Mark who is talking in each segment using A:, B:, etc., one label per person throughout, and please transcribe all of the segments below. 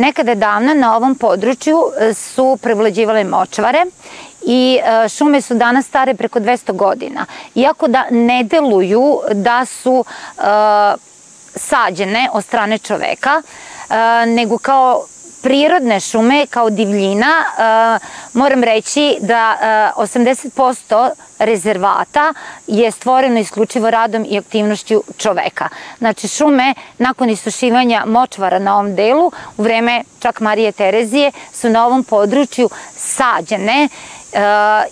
A: Nekada davno na ovom području e, su prevlađivale močvare i e, šume su danas stare preko 200 godina. Iako da ne deluju da su e, sađene od strane čoveka, nego kao prirodne šume kao divljina, moram reći da 80% rezervata je stvoreno isključivo radom i aktivnošću čoveka. Znači šume nakon isušivanja močvara na ovom delu u vreme čak Marije Terezije su na ovom području sađene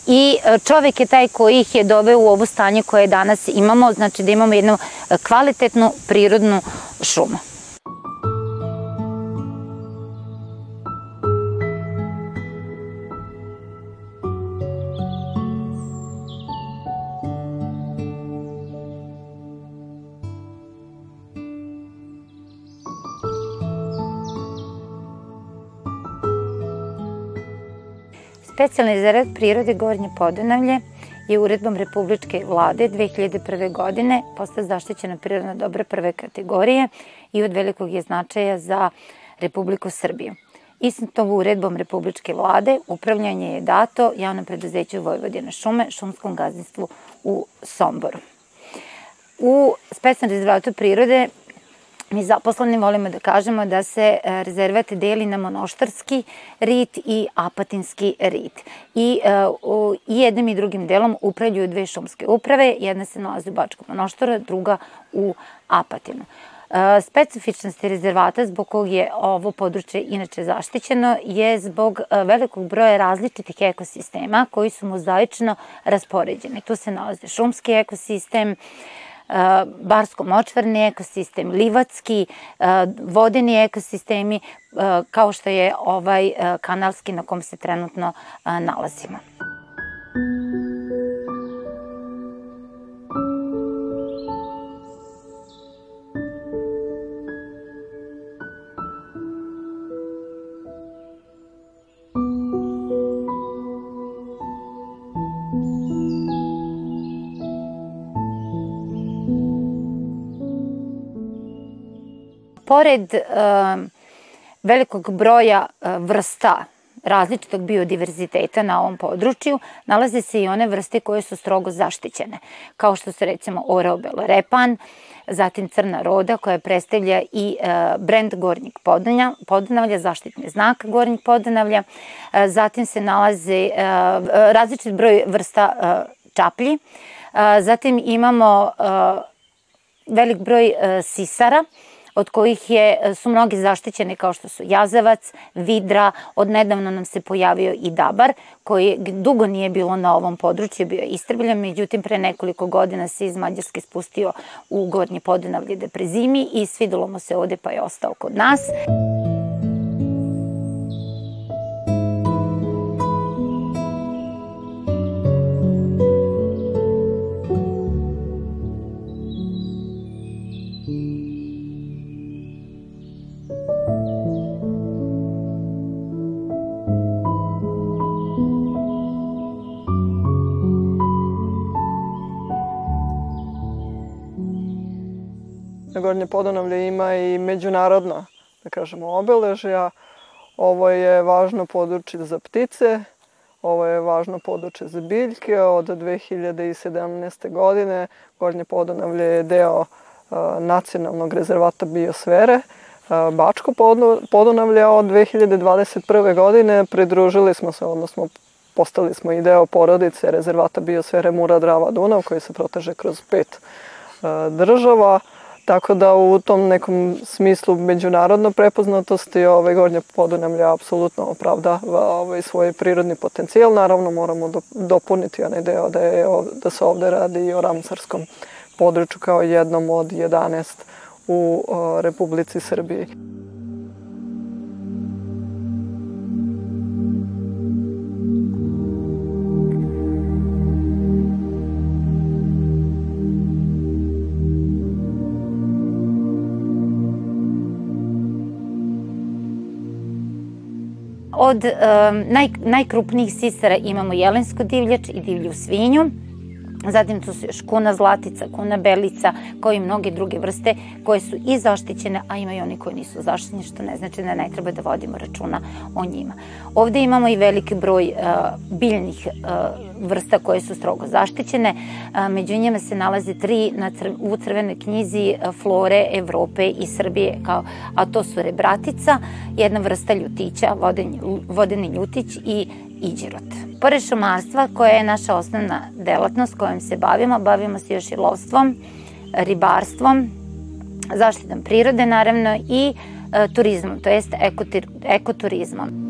A: i čovek je taj koji ih je doveo u ovo stanje koje danas imamo, znači da imamo jednu kvalitetnu prirodnu šumu. Specijalni rezervat prirode Gornje Podunavlje je uredbom Republičke vlade 2001. godine postao zaštićena prirodna dobra prve kategorije i od velikog je značaja za Republiku Srbiju. Istom tom uredbom Republičke vlade upravljanje je dato javnom preduzeću Vojvodina šume, šumskom gazdinstvu u Somboru. U specijalnom rezervatu prirode Mi zaposleni volimo da kažemo da se e, rezervat deli na monoštarski rit i apatinski rit. I, uh, i jednim i drugim delom upravljuju dve šumske uprave, jedna se nalazi u Bačkom monoštoru, druga u Apatinu. Uh, specifičnosti rezervata zbog kog je ovo područje inače zaštićeno je zbog velikog broja različitih ekosistema koji su mozaično raspoređeni. Tu se nalazi šumski ekosistem, barsko-močvarni ekosistem, livatski, vodeni ekosistemi, kao što je ovaj kanalski na kom se trenutno nalazimo. Pored velikog broja uh, vrsta različitog biodiverziteta na ovom području, nalaze se i one vrste koje su strogo zaštićene, kao što su recimo oreobel repan, zatim crna roda koja predstavlja i uh, brend Gornjeg Podunavlja, zaštitni znak Gornjeg Podunavlja, uh, zatim se nalaze različit broj vrsta čaplji, zatim imamo velik broj sisara, od kojih je, e, su mnogi zaštićeni kao što su jazavac, vidra, odnedavno nam se pojavio i dabar, koji dugo nije bilo na ovom području, bio je istrbljen, međutim pre nekoliko godina se iz Mađarske spustio u Gornje Podunavlje da prezimi i svidelo mu se ovde pa je ostao kod nas.
B: Gornje Podonavlje ima i međunarodna, da kažemo, obeležja. Ovo je važno područje za ptice, ovo je važno područje za biljke. Od 2017. godine Gornje Podonavlje je deo nacionalnog rezervata biosfere. Bačko Podonavlje od 2021. godine pridružili smo se, odnosno postali smo i deo porodice rezervata biosfere Mura Drava Dunav koji se proteže kroz pet država. Tako da u tom nekom smislu međunarodno prepoznatosti ovaj Gornja Podunavlja apsolutno opravda ovaj svoj prirodni potencijal. Naravno moramo dopuniti onaj deo da, je, da se ovde radi i o Ramsarskom području kao jednom od 11 u o, Republici Srbiji.
A: Od naj, najkrupnijih sisara imamo jelensko divljač i divlju svinju. Zatim tu su još kuna zlatica, kuna belica, kao i mnoge druge vrste koje su i zaštićene, a ima i oni koji nisu zaštićeni, što ne znači da ne treba da vodimo računa o njima. Ovde imamo i veliki broj uh, biljnih uh, vrsta koje su strogo zaštićene. Među njima se nalaze tri na cr u crvenoj knjizi flore Evrope i Srbije, kao, a to su rebratica, jedna vrsta ljutića, vodeni, vodeni ljutić i iđirot. Pored šumarstva, koja je naša osnovna delatnost kojom se bavimo, bavimo se još i lovstvom, ribarstvom, zaštitom prirode naravno i e, turizmom, to jest ekoturizmom.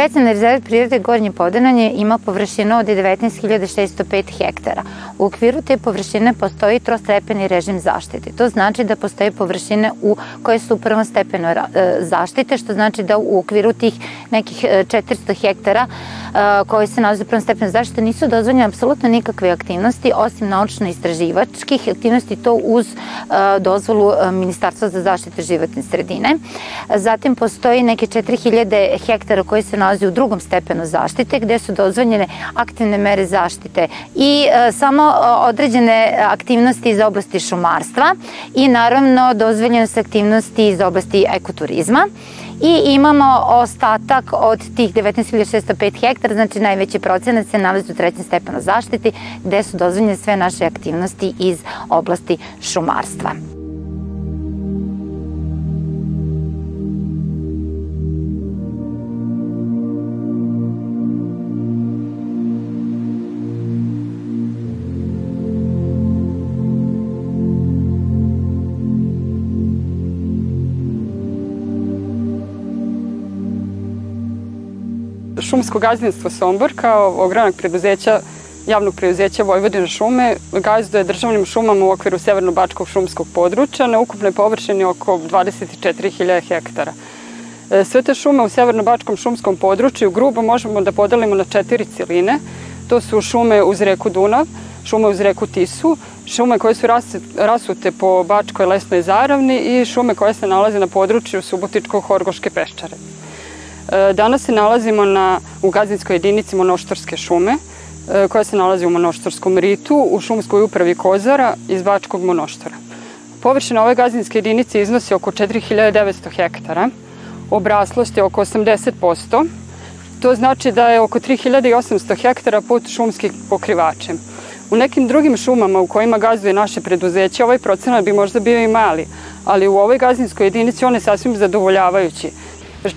A: Specijalni rezervat prirode Gornje Podunanje ima površinu od 19.605 hektara. U okviru te površine postoji trostepeni režim zaštite. To znači da postoje površine u koje su u prvom stepenu e, zaštite, što znači da u okviru tih nekih 400 e, hektara koji se nalaze u prvom stepenu zaštite nisu dozvoljene apsolutno nikakve aktivnosti osim naučno-istraživačkih aktivnosti to uz dozvolu Ministarstva za zaštitu životne sredine. Zatim postoji neke 4000 hektara koji se nalaze u drugom stepenu zaštite gde su dozvoljene aktivne mere zaštite i e, samo e, određene aktivnosti iz oblasti šumarstva i naravno dozvoljene su aktivnosti iz oblasti ekoturizma i imamo ostatak od tih 19.605 hektara, znači najveći procenat se nalazi u trećem stepenu zaštiti gde su dozvoljene sve naše aktivnosti iz oblasti šumarstva.
C: Šumsko gazdinstvo Sombor kao ogranak preduzeća javnog preduzeća Vojvodina šume gazduje državnim šumama u okviru Severno-Bačkog šumskog područja na ukupnoj površini oko 24.000 hektara. E, sve te šume u Severno-Bačkom šumskom području grubo možemo da podelimo na četiri ciline. To su šume uz reku Dunav, šume uz reku Tisu, šume koje su rasute po Bačkoj lesnoj zaravni i šume koje se nalaze na području Subotičko-Horgoške peščare. E, danas se nalazimo na, u gazdinskoj jedinici Monoštorske šume, e, koja se nalazi u Monoštorskom ritu, u šumskoj upravi Kozara iz Bačkog Monoštora. Površina ove gazdinske jedinice iznosi oko 4900 hektara, obraslost je oko 80%, to znači da je oko 3800 hektara put šumskih pokrivačem. U nekim drugim šumama u kojima gazduje naše preduzeće ovaj procenat bi možda bio i mali, ali u ovoj gazdinskoj jedinici on je sasvim zadovoljavajući.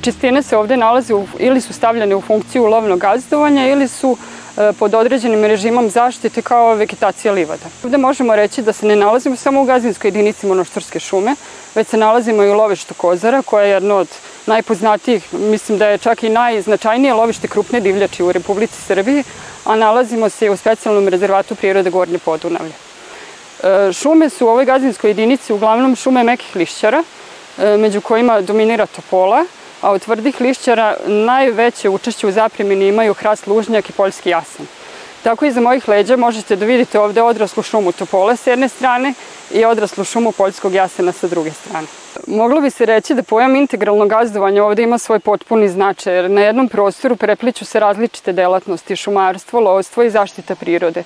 C: Čistine se ovde nalaze u, ili su stavljene u funkciju lovnog gazdovanja ili su e, pod određenim režimom zaštite kao vegetacija livada. Ovde možemo reći da se ne nalazimo samo u gazdinskoj jedinici monoštorske šume, već se nalazimo i u lovištu Kozara, koja je jedno od najpoznatijih, mislim da je čak i najznačajnije lovište krupne divljači u Republici Srbiji, a nalazimo se u specijalnom rezervatu prirode Gornje Podunavlje. E, šume su u ovoj gazdinskoj jedinici uglavnom šume mekih lišćara, e, među kojima dominira topola, a od tvrdih lišćara najveće učešće u zapremini imaju hrast lužnjak i poljski jasan. Tako iza mojih leđa možete da vidite ovde odraslu šumu topole s jedne strane i odraslu šumu poljskog jasena sa druge strane. Moglo bi se reći da pojam integralnog gazdovanja ovde ima svoj potpuni značaj, jer na jednom prostoru prepliču se različite delatnosti, šumarstvo, lovstvo i zaštita prirode.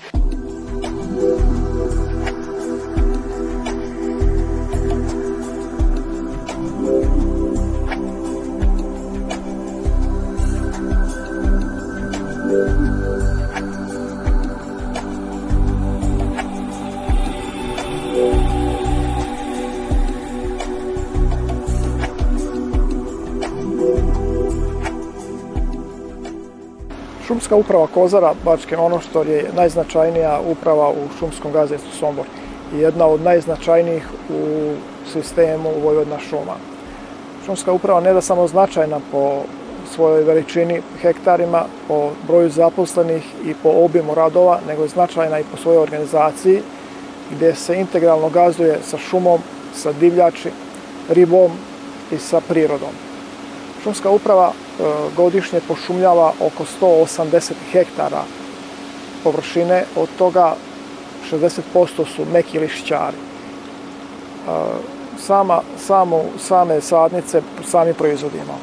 D: Šumska uprava Kozara Bačke Monoštor je najznačajnija uprava u šumskom gazdinstvu Sombor i jedna od najznačajnijih u sistemu Vojvodna šuma. Šumska uprava ne da samo značajna po svojoj veličini hektarima, po broju zaposlenih i po obimu radova, nego je značajna i po svojoj organizaciji, gde se integralno gazduje sa šumom, sa divljači, ribom i sa prirodom. Šumska uprava e, godišnje pošumljava oko 180 hektara površine, od toga 60% su meki lišćari. Sama, samo, same sadnice sami proizvodimo.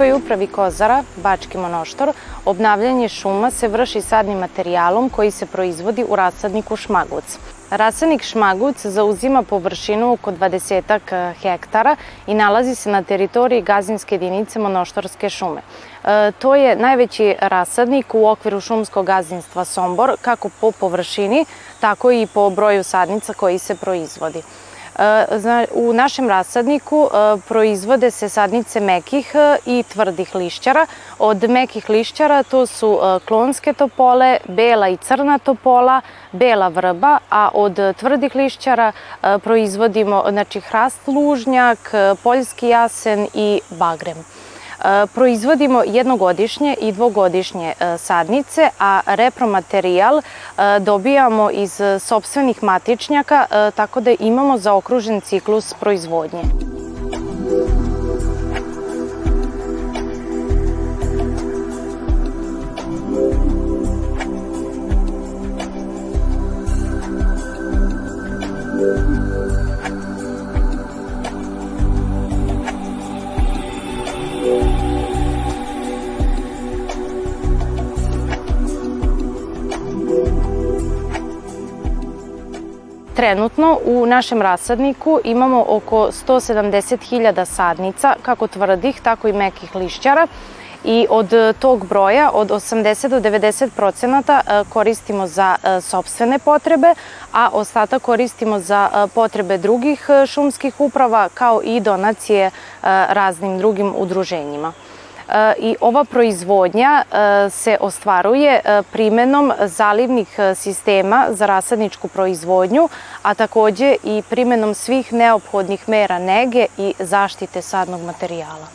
E: U šumskoj upravi Kozara, Bački monoštor, obnavljanje šuma se vrši sadnim materijalom koji se proizvodi u rasadniku šmaguc. Rasadnik šmaguc zauzima površinu oko 20 eh, hektara i nalazi se na teritoriji gazinske jedinice monoštorske šume. E, to je najveći rasadnik u okviru šumskog gazinstva Sombor, kako po površini, tako i po broju sadnica koji se proizvodi. E, u našem rasadniku e, proizvode se sadnice mekih e, i tvrdih lišćara. Od mekih lišćara to su klonske topole, bela i crna topola, bela vrba, a od tvrdih lišćara proizvodimo znači, hrast lužnjak, poljski jasen i bagrem. Proizvodimo jednogodišnje i dvogodišnje e, sadnice, a repromaterijal e, dobijamo iz sobstvenih matičnjaka, e, tako da imamo zaokružen ciklus proizvodnje. Trenutno u našem rasadniku imamo oko 170.000 sadnica, kako tvrdih, tako i mekih lišćara. I od tog broja, od 80 do 90 procenata e, koristimo za e, sobstvene potrebe, a ostatak koristimo za e, potrebe drugih šumskih uprava kao i donacije raznim drugim udruženjima i ova proizvodnja e, se ostvaruje e, primenom zalivnih e, sistema za rasadničku proizvodnju, a takođe i primenom svih neophodnih mera nege i zaštite sadnog materijala.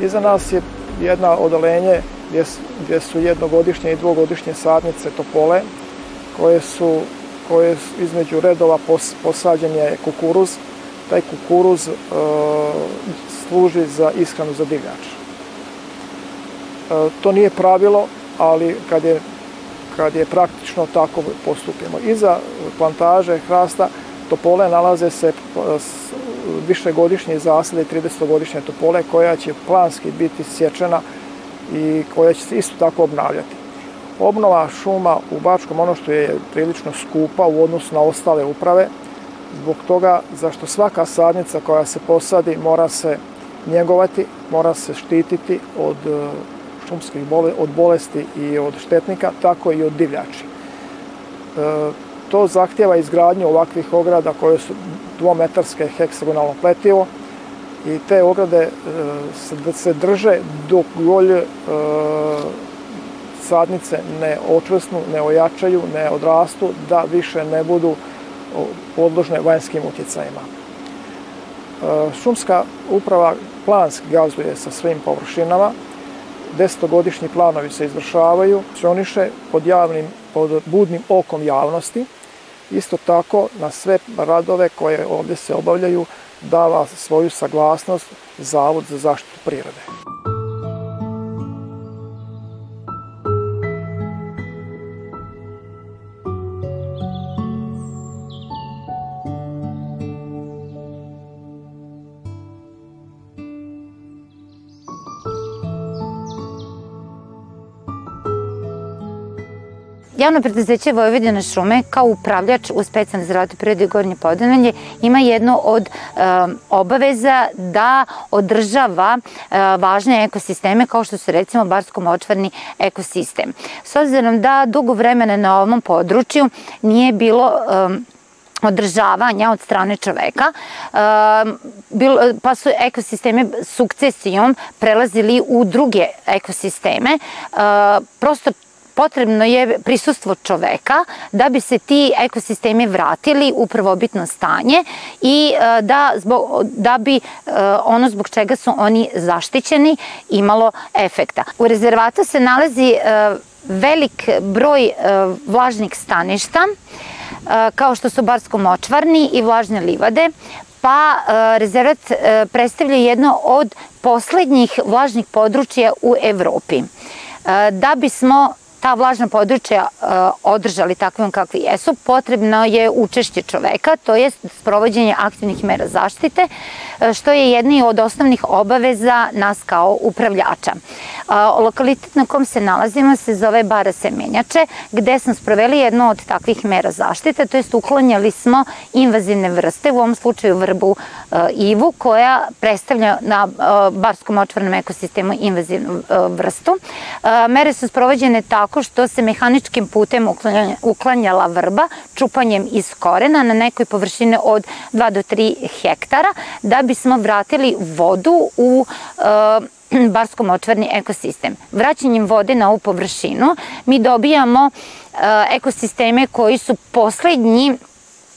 D: Iza nas je jedna odolenje gdje, su jednogodišnje i dvogodišnje sadnice topole koje su koje između redova pos, posađen je kukuruz. Taj kukuruz e, služi za ishranu za divljač. E, to nije pravilo, ali kad je, kad je praktično tako postupimo. Iza plantaže hrasta topole nalaze se e, višegodišnje zasade 30-godišnje topole koja će planski biti sječena i koja će se isto tako obnavljati. Obnova šuma u Bačkom Monoštu je prilično skupa u odnosu na ostale uprave, zbog toga zašto svaka sadnica koja se posadi mora se njegovati, mora se štititi od e, šumskih bole, od bolesti i od štetnika, tako i od divljači. E, to zahtjeva izgradnju ovakvih ograda koje su dvometarske heksagonalno pletivo, i te ograde e, se, se drže dok golje sadnice ne očvrsnu, ne ojačaju, ne odrastu, da više ne budu podložne vanjskim utjecajima. E, šumska uprava planski gazduje sa svim površinama, desetogodišnji planovi se izvršavaju, funkcioniše pod javnim, pod budnim okom javnosti, isto tako na sve radove koje ovde se obavljaju dava svoju saglasnost Zavod za zaštitu prirode.
A: Javno preduzeće Vojvodina šume kao upravljač u specijalne zrate prirode Gornje Podunavlje ima jedno od um, obaveza da održava uh, važne ekosisteme kao što su recimo Barsko-močvarni ekosistem. S obzirom da dugo vremena na ovom području nije bilo um, održavanja od strane čoveka, pa su ekosisteme sukcesijom prelazili u druge ekosisteme. Prosto potrebno je prisustvo čoveka da bi se ti ekosistemi vratili u prvobitno stanje i da, zbog, da bi ono zbog čega su oni zaštićeni imalo efekta. U rezervatu se nalazi velik broj vlažnih staništa, kao što su Barsko-močvarni i vlažne livade, pa rezervat predstavlja jedno od poslednjih vlažnih područja u Evropi. Da bismo ta vlažna područja e, održali takvim kakvi jesu, potrebno je učešće čoveka, to je sprovođenje aktivnih mera zaštite, e, što je jedna od osnovnih obaveza nas kao upravljača. E, lokalitet na kom se nalazimo se zove Bara Semenjače, gde smo sproveli jednu od takvih mera zaštite, to jest uklanjali smo invazivne vrste, u ovom slučaju vrbu ivu, koja predstavlja na barskom očvarnom ekosistemu invazivnu vrstu. Mere su sprovođene tako tako što se mehaničkim putem uklanjala vrba čupanjem iz korena na nekoj površine od 2 do 3 hektara da bismo vratili vodu u e, barsko-močvarni ekosistem. Vraćanjem vode na ovu površinu mi dobijamo e, ekosisteme koji su poslednji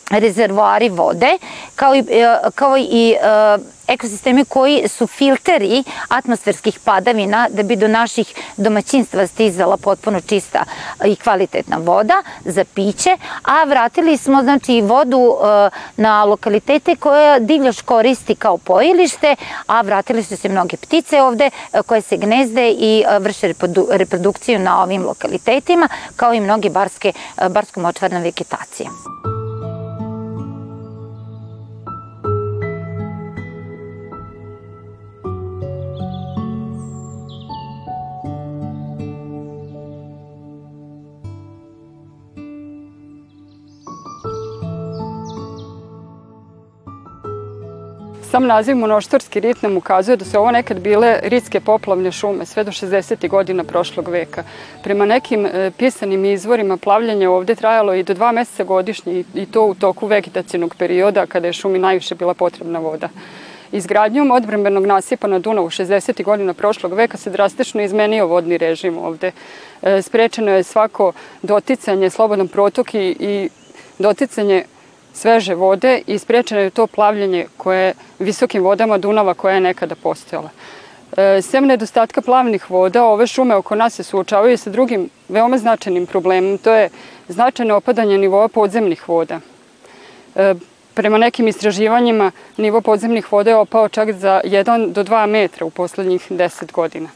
A: rezervoari vode, kao i, e, kao i e, ekosistemi koji su filteri atmosferskih padavina da bi do naših domaćinstva stizala potpuno čista i kvalitetna voda za piće, a vratili smo znači vodu e, na lokalitete koje divljaš koristi kao pojilište, a vratili su se mnoge ptice ovde koje se gnezde i vrše reprodukciju na ovim lokalitetima, kao i mnoge barske, barsko-močvarna vegetacija.
C: Sam naziv monoštorski rit nam ukazuje da su ovo nekad bile ritske poplavne šume sve do 60. godina prošlog veka. Prema nekim e, pisanim izvorima plavljanje ovde trajalo i do dva meseca godišnje i to u toku vegetacijnog perioda kada je šumi najviše bila potrebna voda. Izgradnjom odbranbenog nasipa na Dunavu 60. godina prošlog veka se drastično izmenio vodni režim ovde. E, sprečeno je svako doticanje, slobodan protok i, i doticanje sveže vode i sprečeno je to plavljanje koje je visokim vodama Dunava koja je nekada postojala. E, sem nedostatka plavnih voda, ove šume oko nas se suočavaju sa drugim veoma značajnim problemom, to je značajno opadanje nivoa podzemnih voda. E, prema nekim istraživanjima, nivo podzemnih voda je opao čak za 1 do 2 metra u poslednjih 10 godina.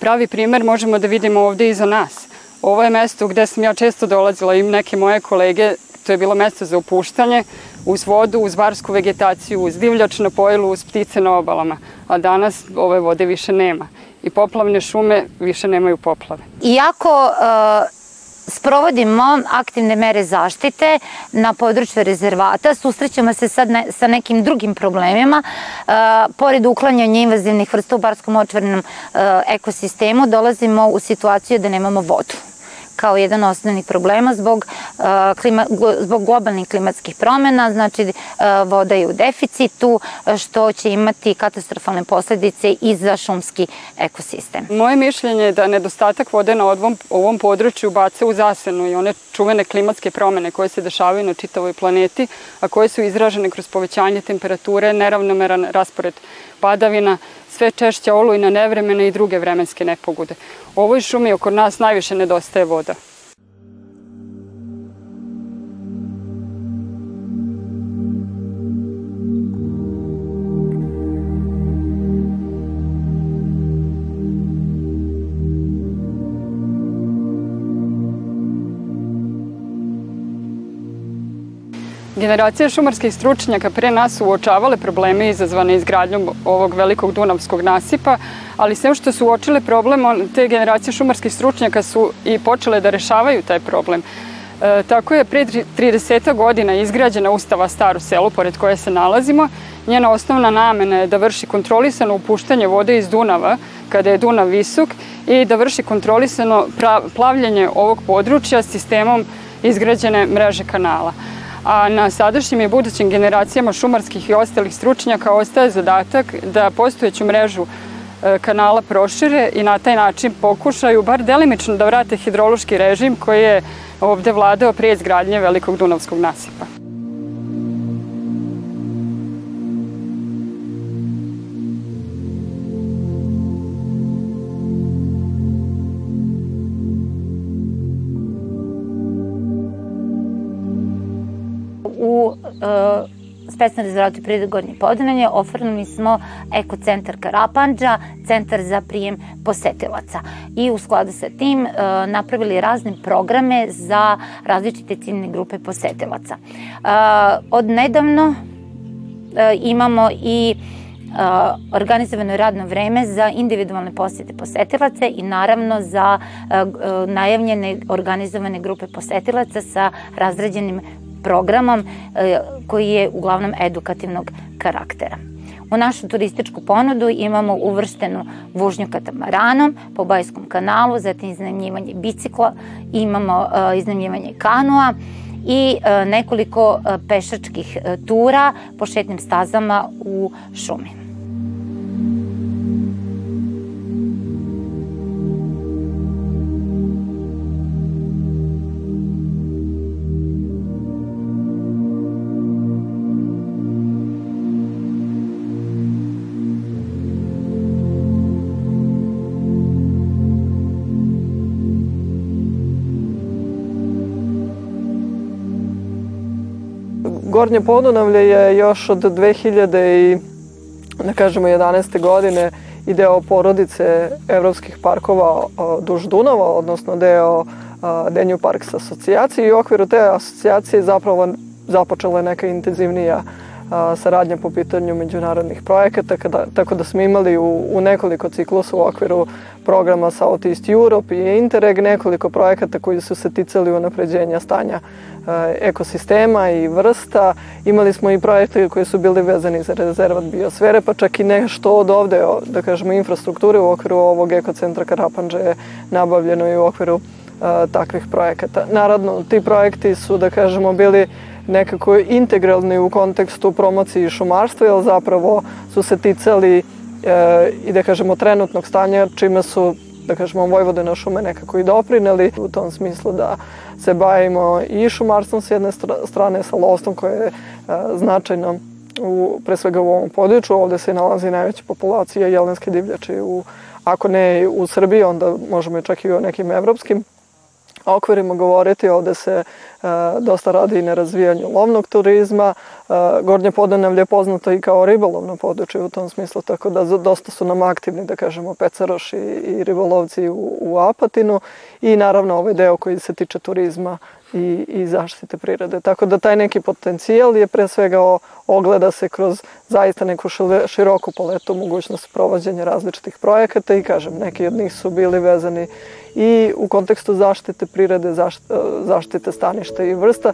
C: Pravi primer možemo da vidimo ovde iza nas. Ovo je mesto gde sam ja često dolazila i neke moje kolege To je bilo mesto za opuštanje, uz vodu, uz barsku vegetaciju, uz divljač na pojilu, uz ptice na obalama. A danas ove vode više nema. I poplavne šume više nemaju poplave.
A: Iako uh sprovodimo aktivne mere zaštite na području rezervata, susrećemo se sad ne, sa nekim drugim problemima. E, pored uklanjanja invazivnih vrsta u barskom očvarnom e, ekosistemu dolazimo u situaciju da nemamo vodu kao jedan osnovnih problema zbog, uh, klima, zbog globalnih klimatskih promena, znači uh, voda je u deficitu, što će imati katastrofalne posledice i za šumski ekosistem.
C: Moje mišljenje je da nedostatak vode na ovom, ovom području baca u zasenu i one čuvene klimatske promene koje se dešavaju na čitavoj planeti, a koje su izražene kroz povećanje temperature, neravnomeran raspored padavina, sve češće olujna nevremena i druge vremenske nepogode. U ovoj šumi oko nas najviše nedostaje voda. Generacije šumarskih stručnjaka pre nas uočavale probleme izazvane izgradnjom ovog velikog Dunavskog nasipa, ali sve što su uočile problem, te generacije šumarskih stručnjaka su i počele da rešavaju taj problem. E, tako je pre 30 godina izgrađena Ustava Staru selu, pored koje se nalazimo. Njena osnovna namena je da vrši kontrolisano upuštanje vode iz Dunava, kada je Dunav visok, i da vrši kontrolisano plavljanje ovog područja sistemom izgrađene mreže kanala a na sadašnjim i budućim generacijama šumarskih i ostalih stručnjaka ostaje zadatak da postojeću mrežu e, kanala prošire i na taj način pokušaju bar delimično da vrate hidrološki režim koji je ovde vladao prije izgradnje Velikog Dunavskog nasipa.
A: Specijalni rezervatu prirode Gornje Podunavlje oformili smo ekocentar Karapanđa, centar za prijem posetilaca. I u skladu sa tim uh, napravili razne programe za različite ciljne grupe posetilaca. Uh, od nedavno uh, imamo i uh, organizovano radno vreme za individualne posete posetilaca i naravno za uh, najavljene organizovane grupe posetilaca sa razrađenim programom e, koji je uglavnom edukativnog karaktera. U našu turističku ponudu imamo uvrštenu vožnju katamaranom po Bajskom kanalu, zatim iznajmljivanje bicikla, imamo e, iznajmljivanje kanua i e, nekoliko pešačkih tura po šetnim stazama u šumi.
B: Gornje Podunavlje je još od 2000 i da kažemo 11. godine i deo porodice evropskih parkova duž Dunava, odnosno deo Denju Parks asocijacije i u okviru te asocijacije zapravo započela je neka intenzivnija saradnja po pitanju međunarodnih projekata, kada, tako da smo imali u, u nekoliko ciklusa u okviru programa Southeast Europe i Interreg nekoliko projekata koji su se ticali unapređenja stanja ekosistema i vrsta. Imali smo i projekte koji su bili vezani za rezervat biosfere, pa čak i nešto od ovde, da kažemo, infrastrukture u okviru ovog ekocentra Karapanđe je nabavljeno i u okviru takvih projekata. Naravno, ti projekti su, da kažemo, bili nekako integralni u kontekstu promocije šumarstva, jer zapravo su se ticali e, i da kažemo trenutnog stanja, čime su da kažemo Vojvodina šume nekako i doprineli u tom smislu da se bavimo i šumarstvom s jedne strane sa lovstvom koje je e, značajno u, pre svega u ovom području. Ovde se nalazi najveća populacija jelenske divljače u, ako ne u Srbiji, onda možemo čak i u nekim evropskim okvirima govoriti. Ovde se e, dosta radi i na razvijanju lovnog turizma. E, Gornje Podanavlje je poznato i kao ribolovno područje u tom smislu, tako da dosta su nam aktivni, da kažemo, pecaroši i ribolovci u, u Apatinu i naravno ovaj deo koji se tiče turizma i, i zaštite prirode. Tako da taj neki potencijal je pre svega o, ogleda se kroz zaista neku široku paletu mogućnosti provođenja različitih projekata i kažem, neki od njih su bili vezani i u kontekstu zaštite prirode, zaštite staništa i vrsta.